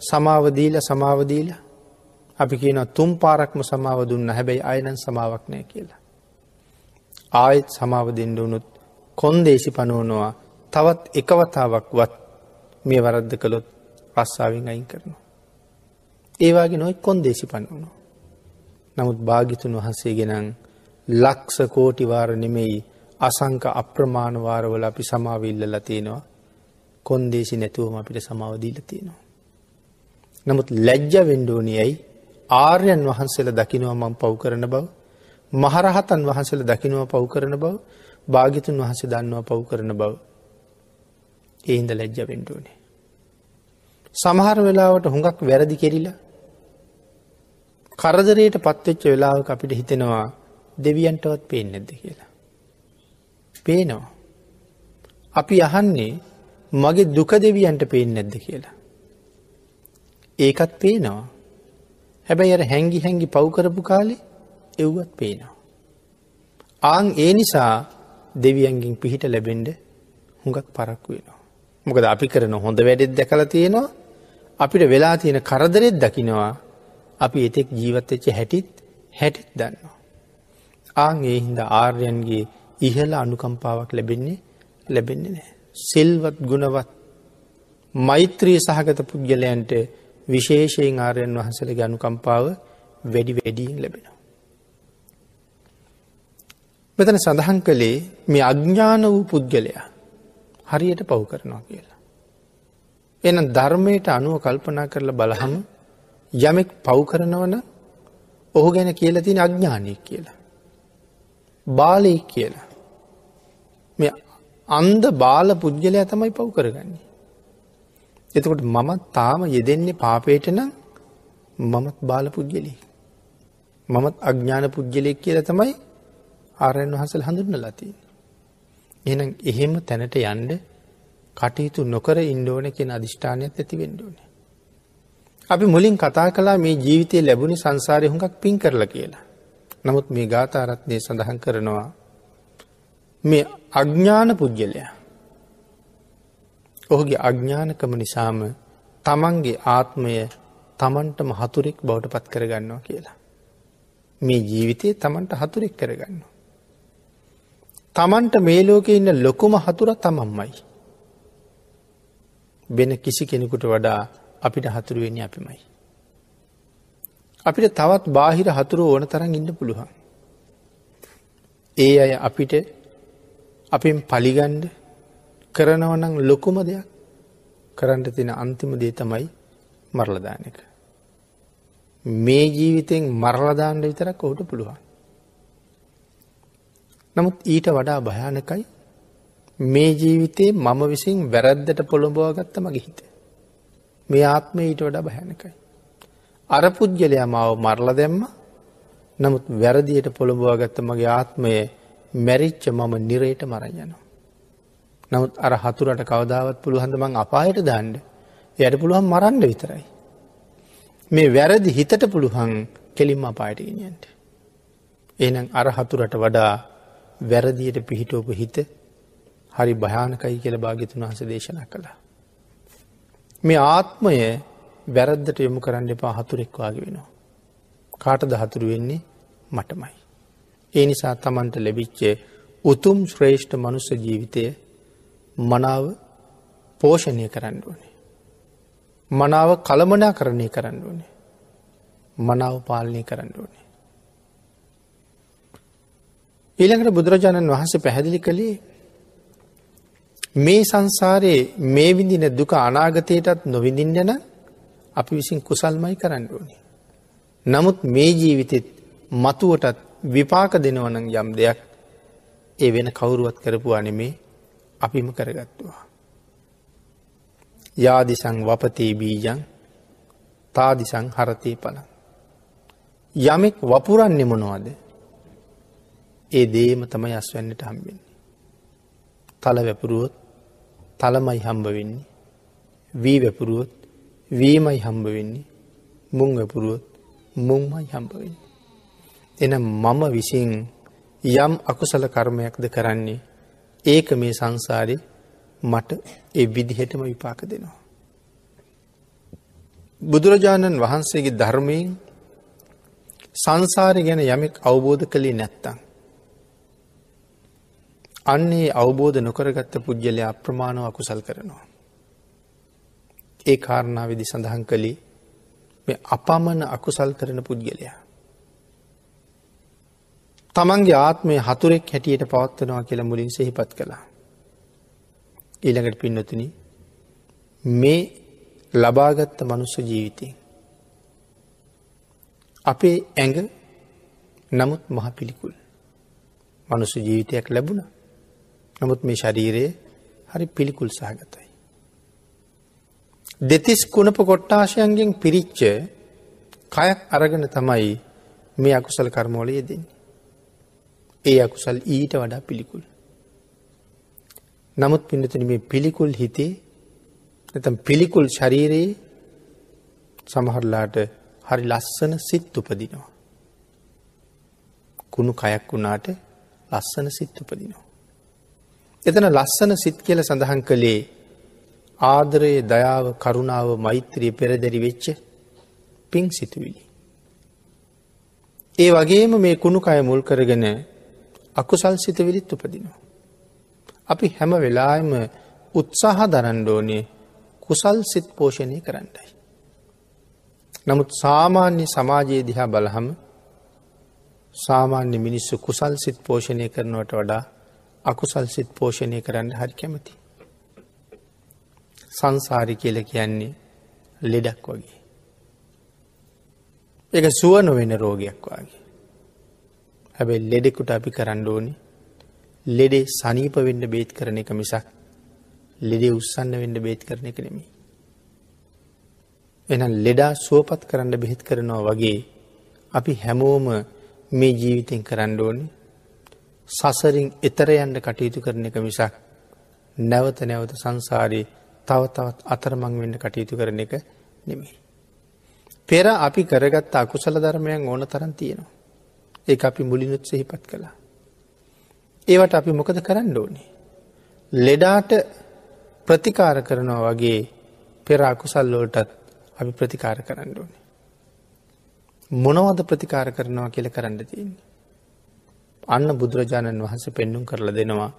සමාවදීල සමාවදීල අපි කියන තුම් පාරක්ම සමාව දුන්න හැබැයි අයනන් සමාවක් නෑ කියලා. ආයෙත් සමාව දෙන්න වුණුත් කොන්දේසි පනුවනවා තවත් එකවතාවක් වත් මේ වරද්ද කළොත් රස්සාාවෙන් අයින් කරනවා. ඒවාගේ නොයි කොන්දේසි පනුවනවා. නමුත් භාගිතුන් වහන්සේ ගෙනන් ලක්ස කෝටිවාර නෙමෙයි අසංක අප්‍රමාණවාරවල අපි සමාවිල්ලල තියෙනවා කොන්දේසි නැතුවම අපිට සමාවදීල තියෙනවා. නමුත් ලැජ්ජ වෙන්ඩෝනියයි ආර්යන් වහන්සේල දකිනවා මං පව් කරන බව මහරහතන් වහන්සේල දකිනවා පව් කරන බව භාගිතුන් වහසේ දන්නවා පව් කරන බව ඒහින්ද ලැජ්ජ වෙන්ඩෝනේ. සමහර වෙලාවට හුඟක් වැරදි කෙරිලා කරදරයට පත්වෙච්ච වෙලාවක අපිට හිතෙනවා දෙවියන්ටවත් පේෙන් නැද්ද කියලා. පේනවා. අපි අහන්නේ මගේ දුක දෙවියන්ට පේෙන් නැද්ද කියලා. ඒකත් පේනවා. හැබැයි අර හැංගි හැංගි පව්කරපු කාලේ එව්වත් පේනවා. ආං ඒ නිසා දෙවියන්ගින් පිහිට ලැබෙන්ඩ හුඟක් පරක්කු වෙනවා. මොකද අපි කරන හොඳ වැඩෙත් දැකල තියෙනවා අපිට වෙලා තියෙන කරදරෙත් දකිනවා අපි එතෙක් ජීවත්තච්ච හැටිත් හැටිත් දන්නවා. ආං ඒ හින්ද ආර්යන්ගේ ඉහල අනුකම්පාවක් ලැබෙන්නේ ලැබෙන්නේ නෑ. සිල්වත් ගුණවත් මෛත්‍රී සහගත පුද්ගලයන්ට විශේෂයෙන් ආරයන් වහන්සලගේ අනුකම්පාව වැඩි වැඩියෙන් ලැබෙනවා. මෙතන සඳහන් කළේ මේ අඥ්ඥාන වූ පුද්ගලයා හරියට පව් කරනවා කියලා. එන ධර්මයට අනුව කල්පනා කරලා බලහම යමෙක් පව් කරනවන ඔහු ගැන කියලා තින අඥ්ඥානය කියලා. බාලයෙක් කියලා. මේ අන්ද බාල පුද්ගලයා තමයි පව් කරගන්නේ. එතකොට මමත් තාම යෙදෙන්නේ පාපයට නම් මමත් බාල පුද්ගලෙක්. මමත් අඥ්ඥාන පුද්ගලෙක් කියල තමයි ආරයන් වහසල් හඳුන්න ලතිී. එනම් එහෙම තැනට යන්ඩ කටයුතු නොකර ඉන්ඩෝන කියෙන අධිෂ්ඨානයක් ඇති වෙන්ඩෝන. අපි මුලින් කතා කලා මේ ජීවිතය ලැබුණි සංසාරය හුඟක් පින් කරලා කියලා. නමුත් මේ ගාථාරත්නය සඳහන් කරනවා මේ අඥ්ඥාන පුද්ගලයා ඔහුගේ අඥ්ඥානකම නිසාම තමන්ගේ ආත්මය තමන්ටම හතුරෙක් බවට පත් කරගන්නවා කියලා. මේ ජීවිතය තමන්ට හතුරෙක් කරගන්න. තමන්ට මේ ලෝක ඉන්න ලොකුම හතුර තමන්මයි. වෙන කිසි කෙනෙකුට වඩා අපිට හතුරුවෙන්නේ අපිමයි. අපිට තවත් බාහිර හතුරු ඕන තරන් ඉන්න පුළුවන්. ඒ අය අපිට අපෙන් පලිගන්ඩ කරනවනං ලොකුම දෙයක් කරන්නට තින අන්තිම දේ තමයි මරලදාන එක. මේ ජීවිතෙන් මරලදාන්න විතරක් ඔහුට පුළුවන්. නමුත් ඊට වඩා භයානකයි මේ ජීවිතයේ මම විසින් වැරද්දට පොළොඹවා ගත්ත මගේ හිත. මේ ආත්මය ඊට වඩා භයනකයි. අර පුද්ගලයා මාව මරල දැම්ම නමුත් වැරදියට පොළඹවා ගත්ත මගේ ආත්මය මැරිච්ච මම නිරේට මරයනවා. නමුත් අර හතුරට කවදාවත් පුළුවන්ද මං අපායට දාන්ඩ යට පුළුවන් මරන්ඩ විතරයි. මේ වැරදි හිතට පුළුවන් කෙලින්ම අපායට ගෙනියන්ට. එනම් අර හතුරට වඩා වැරදියට පිහිටෝපු හිත හරි භයානකයි කියල භාගිතුන් වහස දේශන කළා. මේ ආත්මය වැරද්දට යොමු කරන්න එපා හතුරෙක්වාගේ වෙනවා. කාටද හතුරු වෙන්නේ මටමයි. ඒ නිසා තමන්ට ලැබිච්චේ උතුම් ශ්‍රේෂ්ඨ මනුස්ස ජීවිතය මනාව පෝෂණය කරන්න ඕනේ. මනාව කළමනා කරණය කරන්න ඕනේ. මනාව පාලනය කරන්න ඕනේ. ඊළඟට බුදුරජාණන් වහන්සේ පැහැදිලි කළේ මේ සංසාරයේ මේ විදින දුක අනාගතයටත් නොවිඳින්න යන අපි විසින් කුසල්මයි කරන්න ඕනේ. නමුත් මේ ජීවිතෙත් මතුවටත් විපාක දෙනවනං යම් දෙයක් ඒ වෙන කවුරුවත් කරපුවා නෙමේ අපිම කරගත්තුවා. යාදිසං වපතේ බීජන් තාදිසං හරතය පල. යමෙක් වපුරන්නේ මොනවද ඒ දේම තමයි අස්වැන්නට හම්බෙන්නේ. තල වැපුරුවොත් තලමයි හම්බ වෙන්නේ. වී වැපුරුවොත් වීමයි හම්බ වෙන්නේ. මුං වැපුරුවොත් මුංමයි හම්බ වෙන්නේ. එන මම විසින් යම් අකුසල කර්මයක්ද කරන්නේ ඒක මේ සංසාරය මට ඒ විදිහටම විපාක දෙනවා. බුදුරජාණන් වහන්සේගේ ධර්මයෙන් සංසාරය ගැන යමෙක් අවබෝධ කළේ නැත්තං. අන්නේ අවබෝධ නොකරගත්ත පුද්ගලය අප්‍රමාණව අකුසල් කරනවා. ඒ කාරණා විදි සඳහන් කළේ මේ අපමණ අකුසල් කරන පුද්ගලයා. තමන්ගේ ආත්මය හතුරෙක් හැටියට පවත්වනවා කියලා මුලින් සෙහිපත් කළා. ඊළඟට පින්නතුන මේ ලබාගත්ත මනුස්ස ජීවිතය. අපේ ඇඟ නමුත් මහ පිළිකුල්. මනුස්ස ජීවිතයක් ලැබුණ. නමුත් මේ ශරීරයේ හරි පිළිකුල් සහගතයි. දෙතිස් කුණප කොට්ටාශයන්ගෙන් පිරිච්ච කයක් අරගෙන තමයි මේ අකුසල කර්මෝලය දෙන්නේ. ඒ අකුසල් ඊට වඩා පිළිකුල්. නමුත් පිඩතුන මේ පිළිකුල් හිතේ නැතම් පිළිකුල් ශරීරයේ සමහරලාට හරි ලස්සන සිත් උපදිනවා. කුණු කයක් වුණාට ලස්සන සිත් උපදිනවා. එතන ලස්සන සිත් කියල සඳහන් කළේ ආදරයේ දයාව කරුණාව මෛත්‍රී පෙරදැරි වෙච්ච පින් සිතුවිලි. ඒ වගේම මේ කුණු කය මුල් කරගෙන අකුසල් සිතවිලිත් උපදිනවා. අපි හැම වෙලාම උත්සාහ දරන්ඩෝනේ කුසල් සිත් පෝෂණය කරන්නයි. නමුත් සාමාන්‍ය සමාජයේ දිහා බලහම සාමාන්‍ය මිනිස්සු කුසල් සිත් පෝෂණය කරනවට වඩා අකුසල් සිත් පෝෂණය කරන්න හරි කැමති. සංසාරි කියල කියන්නේ ලෙඩක් වගේ. එක සුව නොවෙන රෝගයක් වගේ. හැබැයි ලෙඩෙකුට අපි කරන්න ඕනි ලෙඩේ සනීප වෙන්න බේත් කරන එක මිසක් ලෙඩේ උත්සන්න වෙන්න බේත් කරන එක නෙමි. එන ලෙඩා සුවපත් කරන්න බෙහෙත් කරනවා වගේ අපි හැමෝම මේ ජීවිතෙන් කරන්න ඕනි සසරින් එතර යන්න කටයුතු කරන එක මිසක් නැවත නැවත සංසාරයේ තව තවත් අතරමං වෙන්න කටයුතු කරන එක නෙමේ. පෙර අපි කරගත් අකුසල ධර්මයන් ඕන තරන් තියෙනවා. ඒ අපි මුලිනුත් සෙහිපත් කළා. ඒවට අපි මොකද කරන්න ඕනේ. ලෙඩාට ප්‍රතිකාර කරනවා වගේ පෙර අකුසල්ලෝටත් අපි ප්‍රතිකාර කරන්න ඕනේ. මොනවද ප්‍රතිකාර කරනවා කියල කරන්න තියන්නේ. අන්න බුදුරජාණන් වහන්සේ පෙන්නුම් කරල දෙනවා.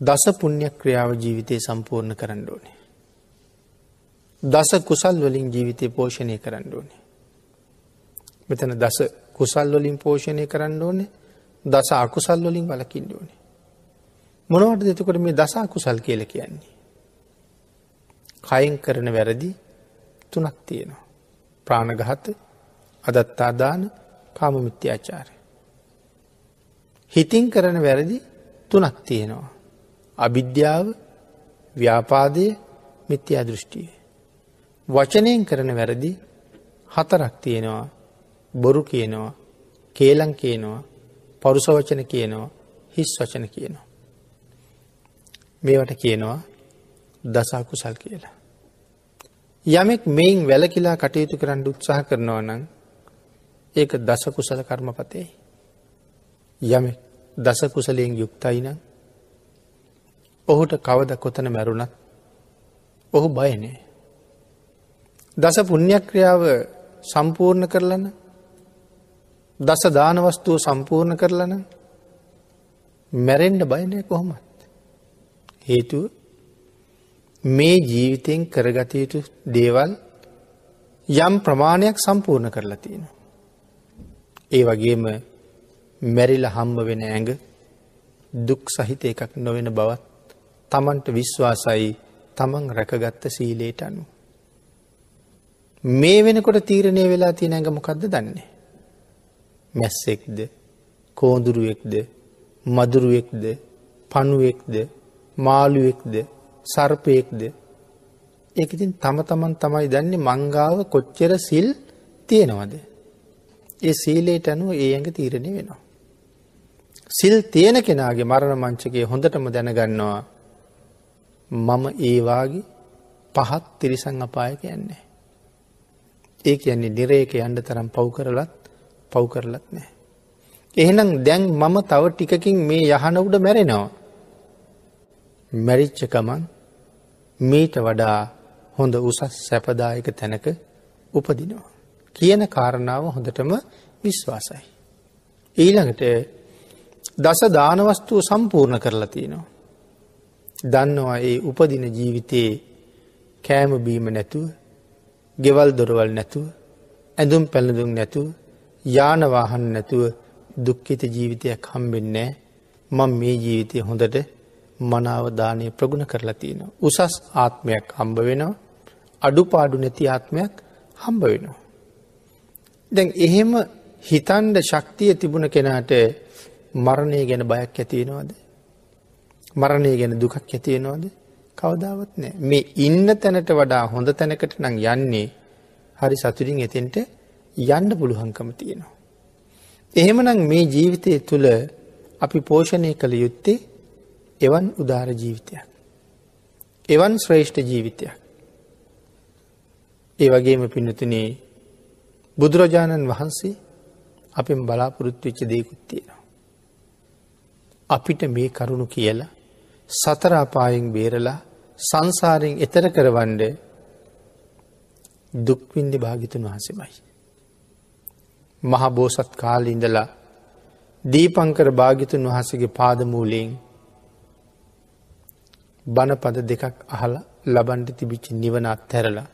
දස පුුණ්‍ය ක්‍රියාව ජීවිතය සම්පූර්ණ කරන්න ඕනේ. දස කුසල් වලින් ජීවිතය පෝෂණය කරන්න ඕනේ. මෙතන දස කුසල් වලින් පෝෂණය කරන්න ඕනේ දස අකුසල් වලින් වලකින්න ඕනේ. මොනවට දෙතකොට මේ දසා කුසල් කියල කියන්නේ. කයින් කරන වැරදි තුනක් තියෙනවා. ප්‍රාණගහත අදත්තාදාන කාමමිත්‍යාචාරය. හිතින් කරන වැරදි තුනක් තියෙනවා. අභිද්‍යාව ව්‍යාපාදය මිත්‍යා දෘෂ්ටිය. වචනයෙන් කරන වැරදි හතරක් තියෙනවා බොරු කියනවා කේලං කියනවා පරුස වචන කියනවා හිස් වචන කියනවා. මේවට කියනවා දසාකුසල් කියලා. යමෙක් මෙයින් වැලකිලා කටයුතු කරන්න උත්සාහ කරනවා නම් ඒක දසකුසල කර්මපතේ. යමෙක් දසකුසලයෙන් යුක්තයි නම් ඔහුට කවද කොතන මැරුණත් ඔහු බයනේ. දස පුුණ්‍යක්‍රියාව සම්පූර්ණ කරලන දස දානවස්තුව සම්පූර්ණ කරලන මැරෙන්ඩ බයනය කොහොමත්. හේතුව මේ ජීවිතයෙන් කරගත යුතු දේවල් යම් ප්‍රමාණයක් සම්පූර්ණ කරලා තියෙන. ඒ වගේම මැරිල හම්බ වෙන ඇඟ දුක් සහිත එකක් නොවෙන බවත් තමන්ට විශ්වාසයි තමන් රැකගත්ත සීලේට අනු. මේ වෙනකොට තීරණය වෙලා තියෙන ඇඟ මොකක්ද දන්නේ. මැස්සෙක්ද? කෝඳුරුවෙක්ද? මදුරුවෙක්ද? පණුවෙක්ද? මාළුවෙක්ද? සර්පයෙක්ද? ඒක ඉතින් තම තමන් තමයි දන්නේ මංගාව කොච්චර සිල් තියෙනවද. ඒ සීලේට අනුව ඒ ඇඟ තීරණය වෙනවා. සිල් තියෙන කෙනාගේ මරණ මංචකය හොඳටම දැනගන්නවා. මම ඒවාගේ පහත් තිරිසං අපායක යන්නේ. ඒ කියන්නේ නිරේක යන්ඩ තරම් පව් කරලත් පව් කරලත් නෑ. එහෙනම් දැන් මම තව ටිකකින් මේ යහන උඩ මැරෙනවා. මැරිච්චකමන් මීට වඩා හොඳ උසස් සැපදායක තැනක උපදිනවා. කියන කාරණාව හොඳටම විශ්වාසයි. ඊළඟට දස දානවස්තුව සම්පූර්ණ කරලා තියෙනවා. දන්නවා ඒ උපදින ජීවිතයේ කෑම බීම නැතුව ගෙවල් දොරවල් නැතුව ඇඳුම් පැළඳුම් නැතුව යානවාහන් නැතුව දුක්කිත ජීවිතයක් හම්බෙන්නේ මං මේ ජීවිතය හොඳට මනාවදානය ප්‍රගුණ කරලා තියෙන. උසස් ආත්මයක් හම්බ වෙනවා අඩුපාඩු නැති ආත්මයක් හම්බ වෙනවා. දැන් එහෙම හිතන්ඩ ශක්තිය තිබුණ කෙනාට මරණය ගැන බයක් ඇතිවෙනවාද. මරණය ගැන දුකක් ඇතියෙනවාද කවදාවත් නෑ මේ ඉන්න තැනට වඩා හොඳ තැනකට නං යන්නේ හරි සතුරින් එතෙන්ට යන්න පුළුහංකම තියෙනවා. එහෙමනම් මේ ජීවිතය තුළ අපි පෝෂණය කළ යුත්තේ එවන් උදාර ජීවිතයක්. එවන් ශ්‍රේෂ්ඨ ජීවිතයක්. ඒ වගේම පිනතුනේ බුදුරජාණන් වහන්සේ අපෙන් බලාපොරොත්තු වෙච්ච දෙයකුත් තියෙනවා. අපිට මේ කරුණු කියලා සතරාපායෙන් බේරලා සංසාරයෙන් එතර කරවන්ඩ දුක්වින්දි භාගිතුන් වහසමයි. මහබෝසත් කාල ඉඳලා දීපංකර භාගිතුන් වහසගේ පාදමූලයෙන් බණපද දෙකක් අහල ලබන්ඩ තිබිච්ච නිවනත් තැරලා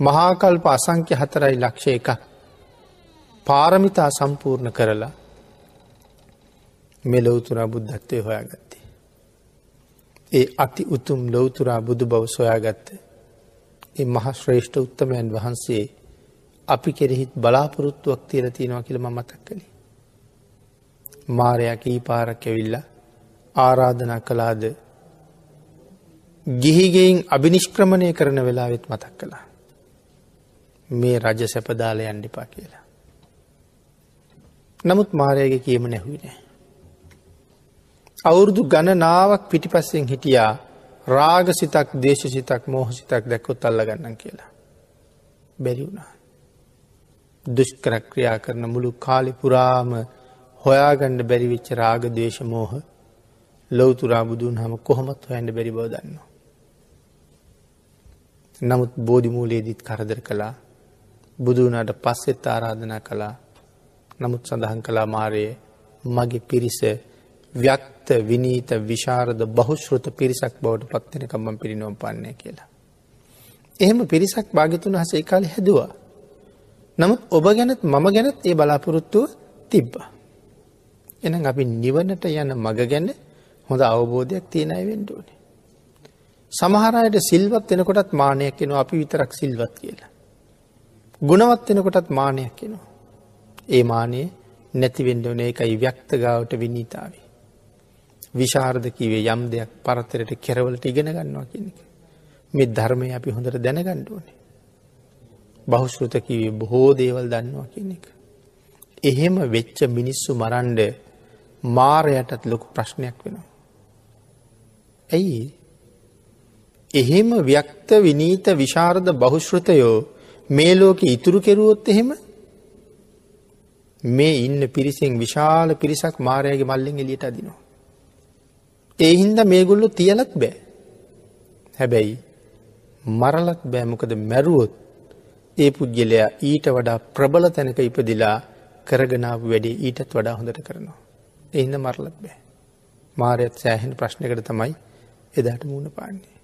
මහාකල්ප අසංක්‍ය හතරයි ලක්ෂ එක පාරමිතා සම්පූර්ණ කරලා මෙලොවතුරා බුද්ධත්වය හොයාගත්තේ. ඒ අති උතුම් ලොවතුරා බුදු බව සොයාගත්ත. ඒ මහශ්‍රේෂ්ඨ උත්තමයන් වහන්සේ අපි කෙරෙහිත් බලාපොරොත්තුවක් තියල තියෙනවා කියලම මතක් කළේ. මාරයක් ඊ පාරක් ඇවිල්ල ආරාධනා කලාද ගිහිගෙයින් අභිනිෂ්ක්‍රමණය කරන වෙලාවෙත් මතක් කළා. මේ රජ සැපදාල යන්ඩිපා කියලා. නමුත් මාරයගේ කියම නැහුයි නෑ. අවුරුදු ගණනාවක් පිටිපස්සෙන් හිටියා රාග සිතක් දේශ සිතක් මෝහ සිතක් දැක්කොත් අල්ල ගන්න කියලා. බැරි වුණා. දුෂ්කරක්‍රියා කරන මුළු කාලි පුරාම හොයාගණ්ඩ බැරිවිච්ච රාග දේශ මෝහ ලොවතුරා බුදුන් හම කොහොමත් හොයන්ඩ බැරි බව දන්නවා. නමුත් බෝධිමූලයේදීත් කරදර කළා බුදුනාට පස්සෙත් ආරාධනා කළා නමුත් සඳහන් කලා මාරයේ මගේ පිරිස ව්‍යක්ත විනීත විශාරද බහුශ්ෘත පිරිසක් බවට පත්වෙනකම්ම පිරිනොම් පන්නේ කියලා. එහෙම පිරිසක් භාගිතුන් හස කාල හැදවා. නමුත් ඔබ ගැනත් මම ගැනත් ඒ බලාපොරොත්තුව තිබ්බා. එන අපි නිවනට යන මග ගැන හොඳ අවබෝධයක් තියෙනයි වෙන්ඩුවනේ. සමහරයට සිල්වත් වෙනකොටත් මානයක් එෙන අපි විතරක් සිල්වත් කියලා. ගුණවත් වෙනකොටත් මානයක් එනවා. ඒ මානය නැතිවෙන්ඩවන එකයි ව්‍යක්ත ගාවට විනීතාවේ. විශාරධ කිවේ යම් දෙයක් පරතරයට කෙරවලට ඉගෙන ගන්නවා කියනක. මෙ ධර්මය අපි හොඳට දැනගණ්ඩුවනේ. බහුශෘත කිවේ බොහෝ දේවල් දන්නවා කියන එක. එහෙම වෙච්ච මිනිස්සු මරන්ඩ මාරයටත් ලොකු ප්‍රශ්නයක් වෙනවා. ඇයි එහෙම ව්‍යක්ත විනීත විශාරද බහුශ්ෘතයෝ මේ ලෝක ඉතුරු කෙරුවොත් එහෙම මේ ඉන්න පිරිසෙන් විශාල පිරිසක් මාරයගේ මල්ලෙන් එලියට අදිනවා. ඒ හින්ද මේගොල්ලු තියලත් බෑ. හැබැයි මරලත් බෑමකද මැරුවොත් ඒ පුද්ගලයා ඊට වඩා ප්‍රබල තැනක ඉපදිලා කරගනාව වැඩේ ඊටත් වඩා හොඳට කරනවා. එහින්ද මරලත් බෑ. මාරයත් සෑහෙන ප්‍රශ්නකට තමයි එදාට මුණ පාන්නේ.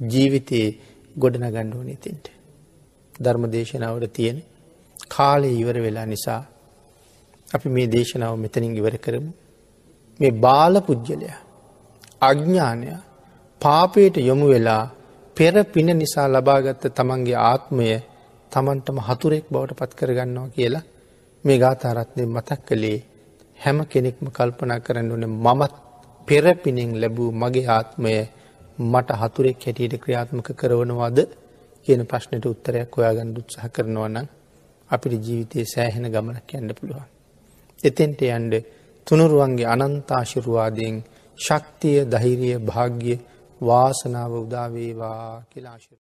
ජීවිතයේ ගොඩන ගණ්ඩුවනේ තින්ට. ධර්ම දේශනාවට තියෙන කාලය ඉවර වෙලා නිසා අපි මේ දේශනාව මෙතනින් ඉවර කරමු. මේ බාල පුද්ගලය අඥ්ඥානය පාපයට යොමු වෙලා පෙර පින නිසා ලබාගත්ත තමන්ගේ ආත්මය තමන්ටම හතුරෙක් බවට පත් කරගන්නවා කියලා මේ ගාතාරත්නය මතක් කළේ හැම කෙනෙක්ම කල්පනා කරන්න ඕන මමත් පෙරපිනෙන් ලැබූ මගේ ආත්මය මට හතුරෙක් හැටියට ක්‍රියාත්මක කරවනවාද කියන ප්‍රශ්නයට උත්තරයක් හොයාගන්න උත්සාහ කරනවා නම් අපිට ජීවිතයේ සෑහෙන ගමනක් යන්න පුළුවන්. එතෙන්ට යන්ඩ තුනුරුවන්ගේ අනන්තාශිරුවාදයෙන් ශක්තිය දහිරිය භාග්‍ය වාසනාව උදාවේවා කියලාශිර.